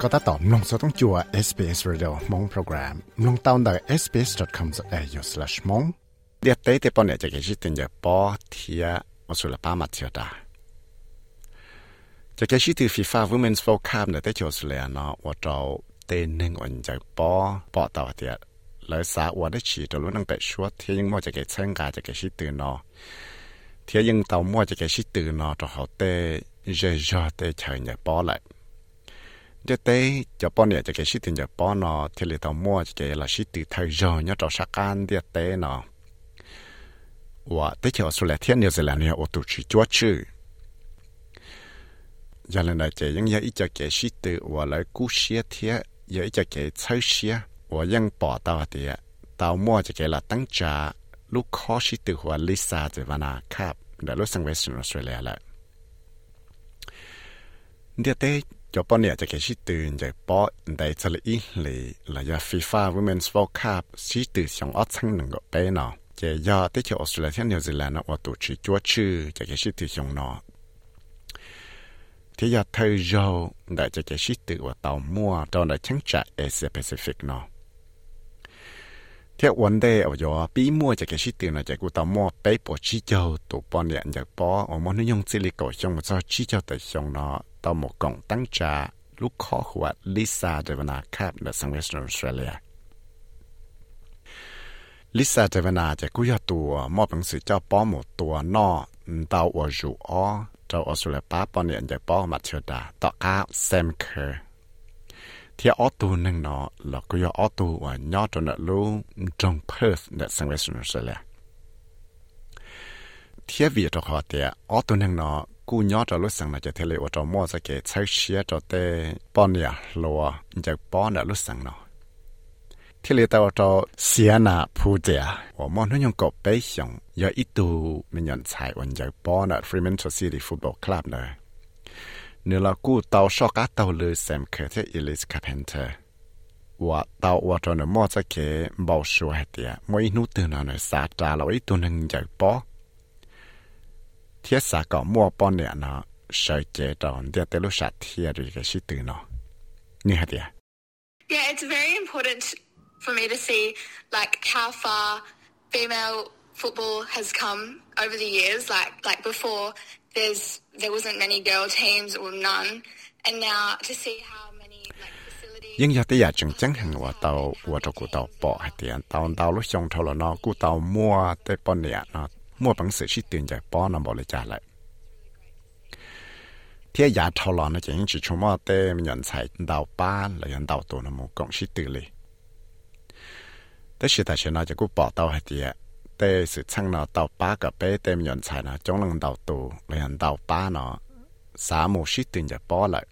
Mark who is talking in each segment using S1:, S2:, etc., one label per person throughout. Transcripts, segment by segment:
S1: ก็ตัดต่อมลงสต้องจัว SBS Radio มงโปรแกรมลงตาวน์ได้ sbs.com.au/mong เดียเต้เตปอนเนี่ยจะเกิดขึ้นจากปอเทียมาสุลป้ามาเทียดาจะเกิดขึ้นฟีฟ่า Women's World Cup เนี่ยได้จอสุเลยเนาะว่าเราเต้นหนึ่งวันจากปอปอต่อเดียเลยสาว่าได้ฉีดตัวรู้นั่งเป็ดชัวเทียยังมั่วจะเกิดเชิงกาจะเกิดขึ้นตื่นเนาะเทียยังเตามั่วจะเกิดขึ้นตื่นเนาะตัวเขาเต้เจจอเต้เฉยเนี่ยปอเลย giờ tới cho bọn này, cho cái shit tiền cho bọn nó thì lấy tàu mua cho cái là shit từ thời giờ nhớ cho sắc can đi tới nó và tới cho số lẻ thiên nhiều giờ là nhiều ô tô chỉ chúa chứ. Giờ lần này chỉ những giờ ít cho cái shit từ và lại cú xia thiên giờ ít cho cái chơi xia và những bỏ tao thì, tao mua cho cái là tăng trả lúc khó shit từ và Lisa thì vào nào cap để lúc sang Western Australia lại. จะป้อนเนี่ยจะเกชิตื่นจะป้อได้ทะเลอีเลยหลายฟีฟ่าวิมเนส์วอลคัพชิตื่นสองออสทั้งหนึ่งก็ไปเนาะจะยอดที่เชียวออสเตรเลียที่นิวซีแลนด์ว่าตัวชีจัวชื่อจะเกชิตื่นสองเนาะที่ยอดเธยโจได้จะเกชิตื่นว่าเต่ามัวตอนได้ชั้งจ่าเอเชียแปซิฟิกเนาะ theo vấn đề ở đó bí mua cho cái shit là chạy của tao mua bé bỏ chi châu tụ bỏ điện nhạc bỏ ở món nó nhung silico trong một sao chi châu tại trong nó tao một cổng tăng trà, lúc khó của Lisa Devana Cap là Australia. Lisa Devana chạy của tụ mua bằng sự cho bỏ một tụ nó, tao ở rủ ở ở Australia bỏ bỏ điện nhạc bỏ mà chưa ที่ออตูนึงเนาะแล้วก็ยออตูว่ายอดจนรู้จงเพิร์ธในสังเวสต์ออสเตรเลียเทียบีตัวขอเตียออตูนึงเนาะ cú nhỏ cho lúc sáng là chỉ thấy ở trong mua sẽ cái chơi xía cho tê bọn nhà lúa chỉ bọn đã lúc sáng nó thì lấy tao cho xía nà phụ trẻ và món nó dùng cột bế xong giờ ít tu mình nhận chạy vẫn chỉ bọn đã Fremantle City Football Club nữa nếu là cú tàu so cá tàu lưới xem khởi thế Elise Carpenter và tàu và cho nó mua sẽ kế bảo số hạt tìa, mỗi nút tư nó nó xa trả là ít tu nâng dạy bó. thiết xa có mua bó nè nó sợ chế tròn để tế lúc sát thiệt rì cái sự tư nó như thế tìa.
S2: Yeah, it's very important for me to see like how far female football has come over the years. Like like before, there's there wasn't many girl teams or none, and now to see how many like facilities. Nhưng
S1: giờ tới giờ chẳng hàng của tàu của tàu của tàu bỏ của tàu mua chỉ chúng mà tới nhận sai tàu ba là nhận tàu tàu nó mua cộng chi tiền lì tê sự chăng nó đào ba cái bé tê nhận sai nó chống lần đầu tổ là đầu ba nó xã một sĩ tiền giải bỏ lại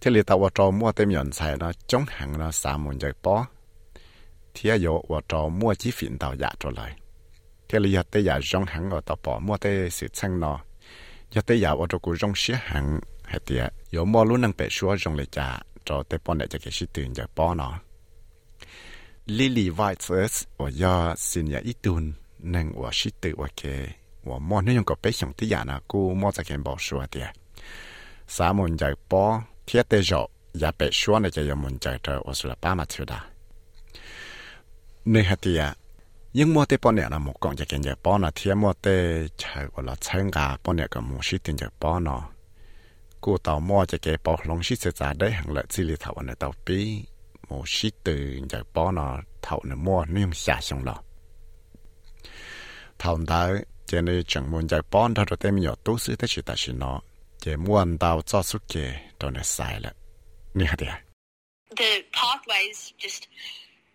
S1: thế li tàu trò mua tê nhận sai nó chống hàng nó xã một giải bỏ thế giờ và trò mua chỉ phiền đào giá trở lại thế là giờ tới chống hàng ở tàu bỏ mua tới sự chăng nó giờ tới giờ ở chỗ cụ chống xía hàng hay tiệt có mua luôn năng bể xua chống lại trả cho tới bỏ này cho cái sự tiền giờ bỏ nó ลิลี่ไวท์เซ์สว่ายาสินยาอีตุนนังว่าชิตว่าเคว่ามอนนี่ยังก็เปของที่ยานะกูมอจะเขียนบอกชัวเดียสามุนากปอเทียเตจอย่าเป็ชัวในใจยมุนากเธออสุลป้ามาเถอดาในหัตยายังมอวเตปอนเนี่ยนะหมกกองจะเก่งจากป้อนนะเทียมอวเตใช้ก็ละเชิงกาปอนเนี่ยก็มูชิตินจะป้อนเนาะกูต่อมอวจะเก็บปอหลงชิเสจาได้หังละสิลิทาวันในต่อปี một xí từ giờ bỏ nó thầu nó mua nhưng xả xong lọ thầu đó cho nên chẳng muốn giờ bỏ nó rồi tem nhỏ tú sư thế chỉ ta chỉ nó chỉ muốn tao cho suốt kề rồi nó xài lại nè đi à?
S3: the
S4: pathways just,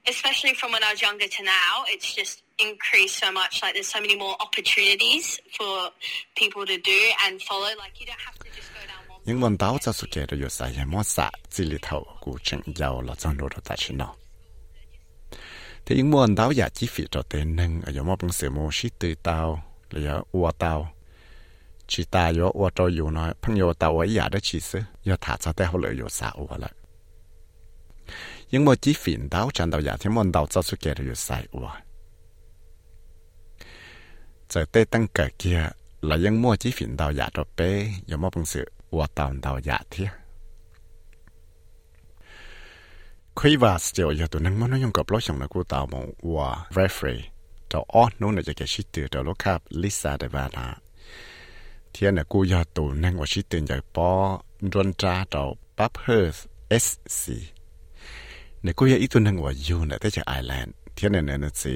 S4: especially from when
S3: I
S4: was younger
S3: to now, it's just increased so much. Like, there's so many more
S4: opportunities
S3: for people to do and follow. Like, you don't
S4: have to just go down one.
S1: những vấn đáo cho sự kiện được sai hay mất xã chỉ lý thầu của chính giàu là trong đó tại chính nó thì những vấn đáo giả chi phí cho tên nâng ở giống một sự mua ship từ tàu là giờ ua tàu chỉ ta yo ua cho yo nói 朋友 tàu ấy giả đó chỉ sự yo thả cho tay họ lợi yo xã ua lại 因为只phiền đáo trận đầu giả thì môn đầu cho sự kiện được sai ua. Giờ tê tăng cờ kia là dân mua chỉ phiền đào giả rồi bé giờ mua bằng sự và tàu đào giả thế khi và chiều giờ tụi nâng món nó dùng gặp lối chồng là cô tàu mong và referee tàu ót nó là cái shit từ tàu lúc khác Lisa để bà nà thế là cô giờ tụi nâng và shit từ giờ bỏ run ra tàu Bathurst SC ในกูยังอีตัวหนึ่งว่าอยู่ในแต่จากไอร์แลนด์เที่ยนในเนนสี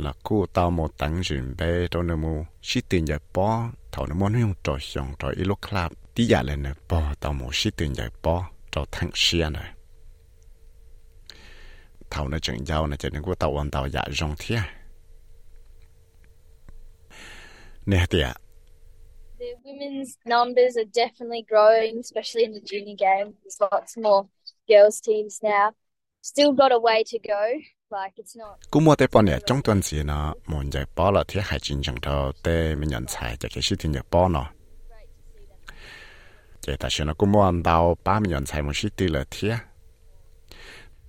S1: là cô tao một tăng dừng bê đâu nè mu sĩ tiền giải bó thầu nó muốn 用 trò xong trò ít lúc club tí giả lên nè bó tao một sĩ tiền giải bó trò thằng xia nè thầu nó chẳng giao nè chẳng nên cô tao ổn tao giả rong thia nè tiệt
S5: The women's numbers are definitely growing, especially in the junior game. There's lots more girls teams now. Still got a way to go.
S1: Cú mua tế bọn nè trong tuần gì nó muốn giải bó là thiết hải chính chẳng đâu tế mình nhận xài cho cái sự tin giải bó nó cái ta xin nó cú mua ăn đào ba mình nhận xài một sự tin là thiết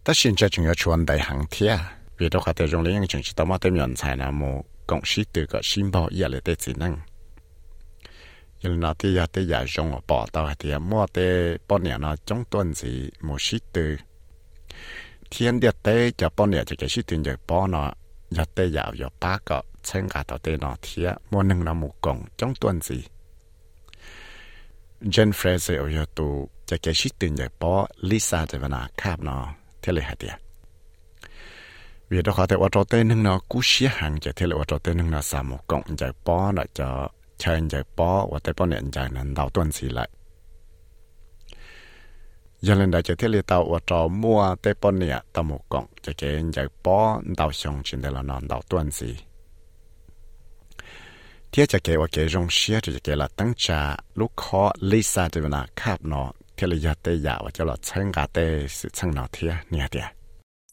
S1: ta xin cho chúng ta chuẩn đại hàng thiết vì đó khá tế dùng lấy những chứng chỉ tao mà tế nhận xài là một cộng sự từ cái xin bảo ý là tế chỉ năng. Nhưng nó thì ya tế giả dùng ở bỏ tao thì mua tế bọn nè nó trong tuần gì một sự từ 天的地就半年就เต้就半呢，日地又有八个参加到地那天，我能那木工中段子。Jen Fraser เอาอยมวนหนึ่กองจังตัวสิเจนเฟรเซอยาตูจะเกชิดตื่นจากปอลิซาจะวนาคาบเนาะเทเลหัดเดียวีดอขที่ว่าตัวเต้นหนึ่งนาะกูเชียหังจะเทเลว่าตัวเต้นหนึ่งนาะสามกงจากปอนเนาะจะเชิญจากปอว่าแต่ปอเนี่ยจากนั้นดาวต้นสิไหล ở yo tu cho cái sự tin giải bó Lisa de vana cap nó thế là hạt địa vì đó có thể ở chỗ tên nâng nó cú xía hàng cho thế là ở chỗ tên nâng nó sao một cộng giải bó là cho chơi giải bó và tới bọn nè giải nó đào tuần gì lại giờ lên đây cho thế là tàu ở chỗ mua tới bọn nè tàu một cộng cho cái giải bó đào xong trên đây là nó đào tuần gì thế cho cái ở cái rong xía cho cái là tăng trả lúc khó Lisa de vana cap nó thế là giờ tới giờ và cho là chân cả tới sự chân nó thế nè địa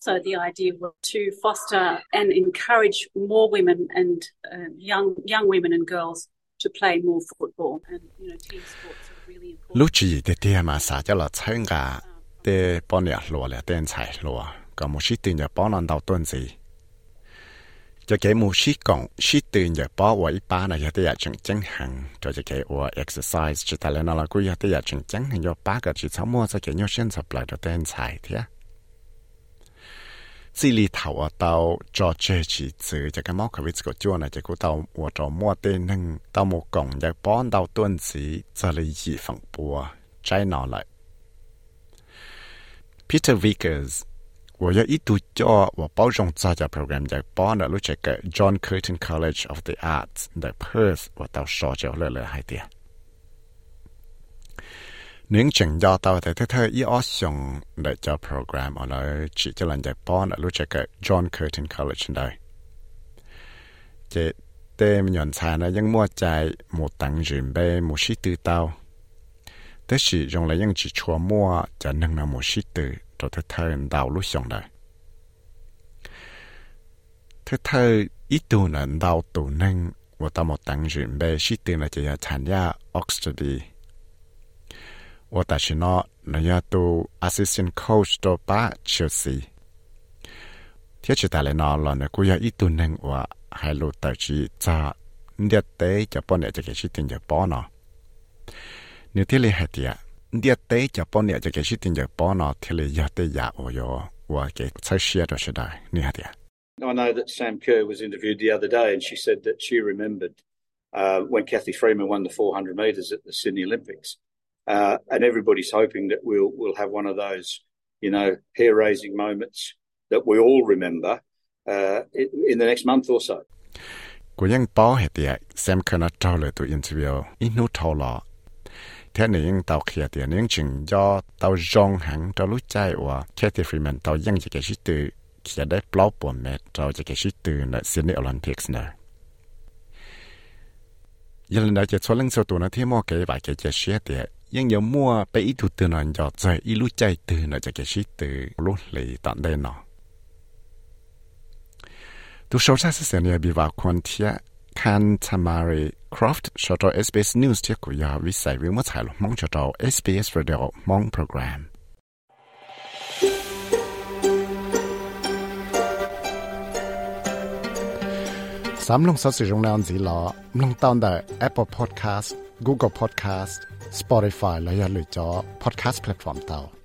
S6: So the idea was to foster and encourage more women and uh, young young women and girls to play more football. And you know, team sports are really important lúc
S1: chỉ để tiền mà xả cho là chân cả để bọn nè lúa là tiền xài lúa có một số tiền giờ bọn nó đầu tuần gì cho cái một xí cộng xí tiền giờ bỏ vào ít ba này giờ tới giờ chân chân hàng cho cái của exercise chỉ ta lên là cũng giờ tới giờ chân chân hàng Cho ba cái chỉ sáu mua cho cái nhau sinh sập lại cho tiền xài thế 这里头啊，到做这几次，这个猫可位这个做呢，结果到我做莫的能到莫讲，就帮到段子，这里一放波，摘拿来。Peter Vickers，我要一度做我包容这个 program 就帮了，录这个 John Curtin College of the Arts 在 Perth，我到说就了了还点。 Những chừng do tao thấy thế thôi ý ở xong để cho program ở nơi chỉ cho lần giải bón ở lúc cái John Curtin College đây chỉ tên nhận xa là những mua chạy một tầng dùm bê một sĩ tư tao. Thế sĩ dùng lại những chỉ chua mua cho nâng là một sĩ tư rồi thế thôi đào lúc xong đây thế thôi ít tu nâng đào tù nâng và tao một tầng dùm bê sĩ tư là chỉ là thành gia Oxford 私ののやとアシスタントコーチとばチェルシー。ที่จะแต่ละนอนเราเนี่ยกูอยากอีตัวหนึ่งว่าให้รู้แต่จีจะเดียเตจะป้อนเนี่ยจะเกิดชิตินจะป้อนเนาะเนี่ยที่เลยเหตุอ่ะเดียเตจะป้อนเนี่ยจะเกิดชิตินจะป้อนเนาะที่เลยอยากเตอยากโอยว่าเกิดใช้เชียร์ตัวชิได้เนี่ยเหตุอ่ะ
S7: I know that Sam Kerr was interviewed the other day, and she said that she remembered uh, when Kathy Freeman won the 400 metres at the Sydney Olympics, uh, and everybody's hoping that we'll we'll have one of those, you know, hair-raising moments that we all remember uh, in, in the next month or so.
S1: กูยังป้อเหตุอ่ะ Sam Kerr น่ะเจ้าเลยตัวอินเทอร์วิวอินูทอลอแท้นี่ยังเตาเขียเตียนี่ยังจึงย่อเตาจงหังเตารู้ใจว่าแค่ที่ฟรีแมนเตายังจะเกิดชิตือเขียได้เปล่าปนเม็ดเราจะเกิดชิตือในซิดนีย์โอลิมปิกส์เนอะยังเลยจะชวนเรื่องส่วนตัวนะที่มอเก๋บ่ายเก๋จะเชียเตีย ยังอย่ามัวไปอีถูตื่นนอนหยอดใจอีรู้ใจตื่นนจะเกชิตื่นรู้เลยตอนได้นอดูโชว์ชาเสียงเนียบีว่าคนเทียคันทามารีครอฟต์ชอตเอสบีเอสนิวส์เทียกุยาวิสัยวิวมาถ่ายลงมองชอตเอสบีเอสเรดิโอมองโปรแกรมสามลงสอสื่อรงนานสีหลอลงตอนแต่ Apple Podcast Google Podcast Spotify และอย่าลืมจอ Podcast Platform เตา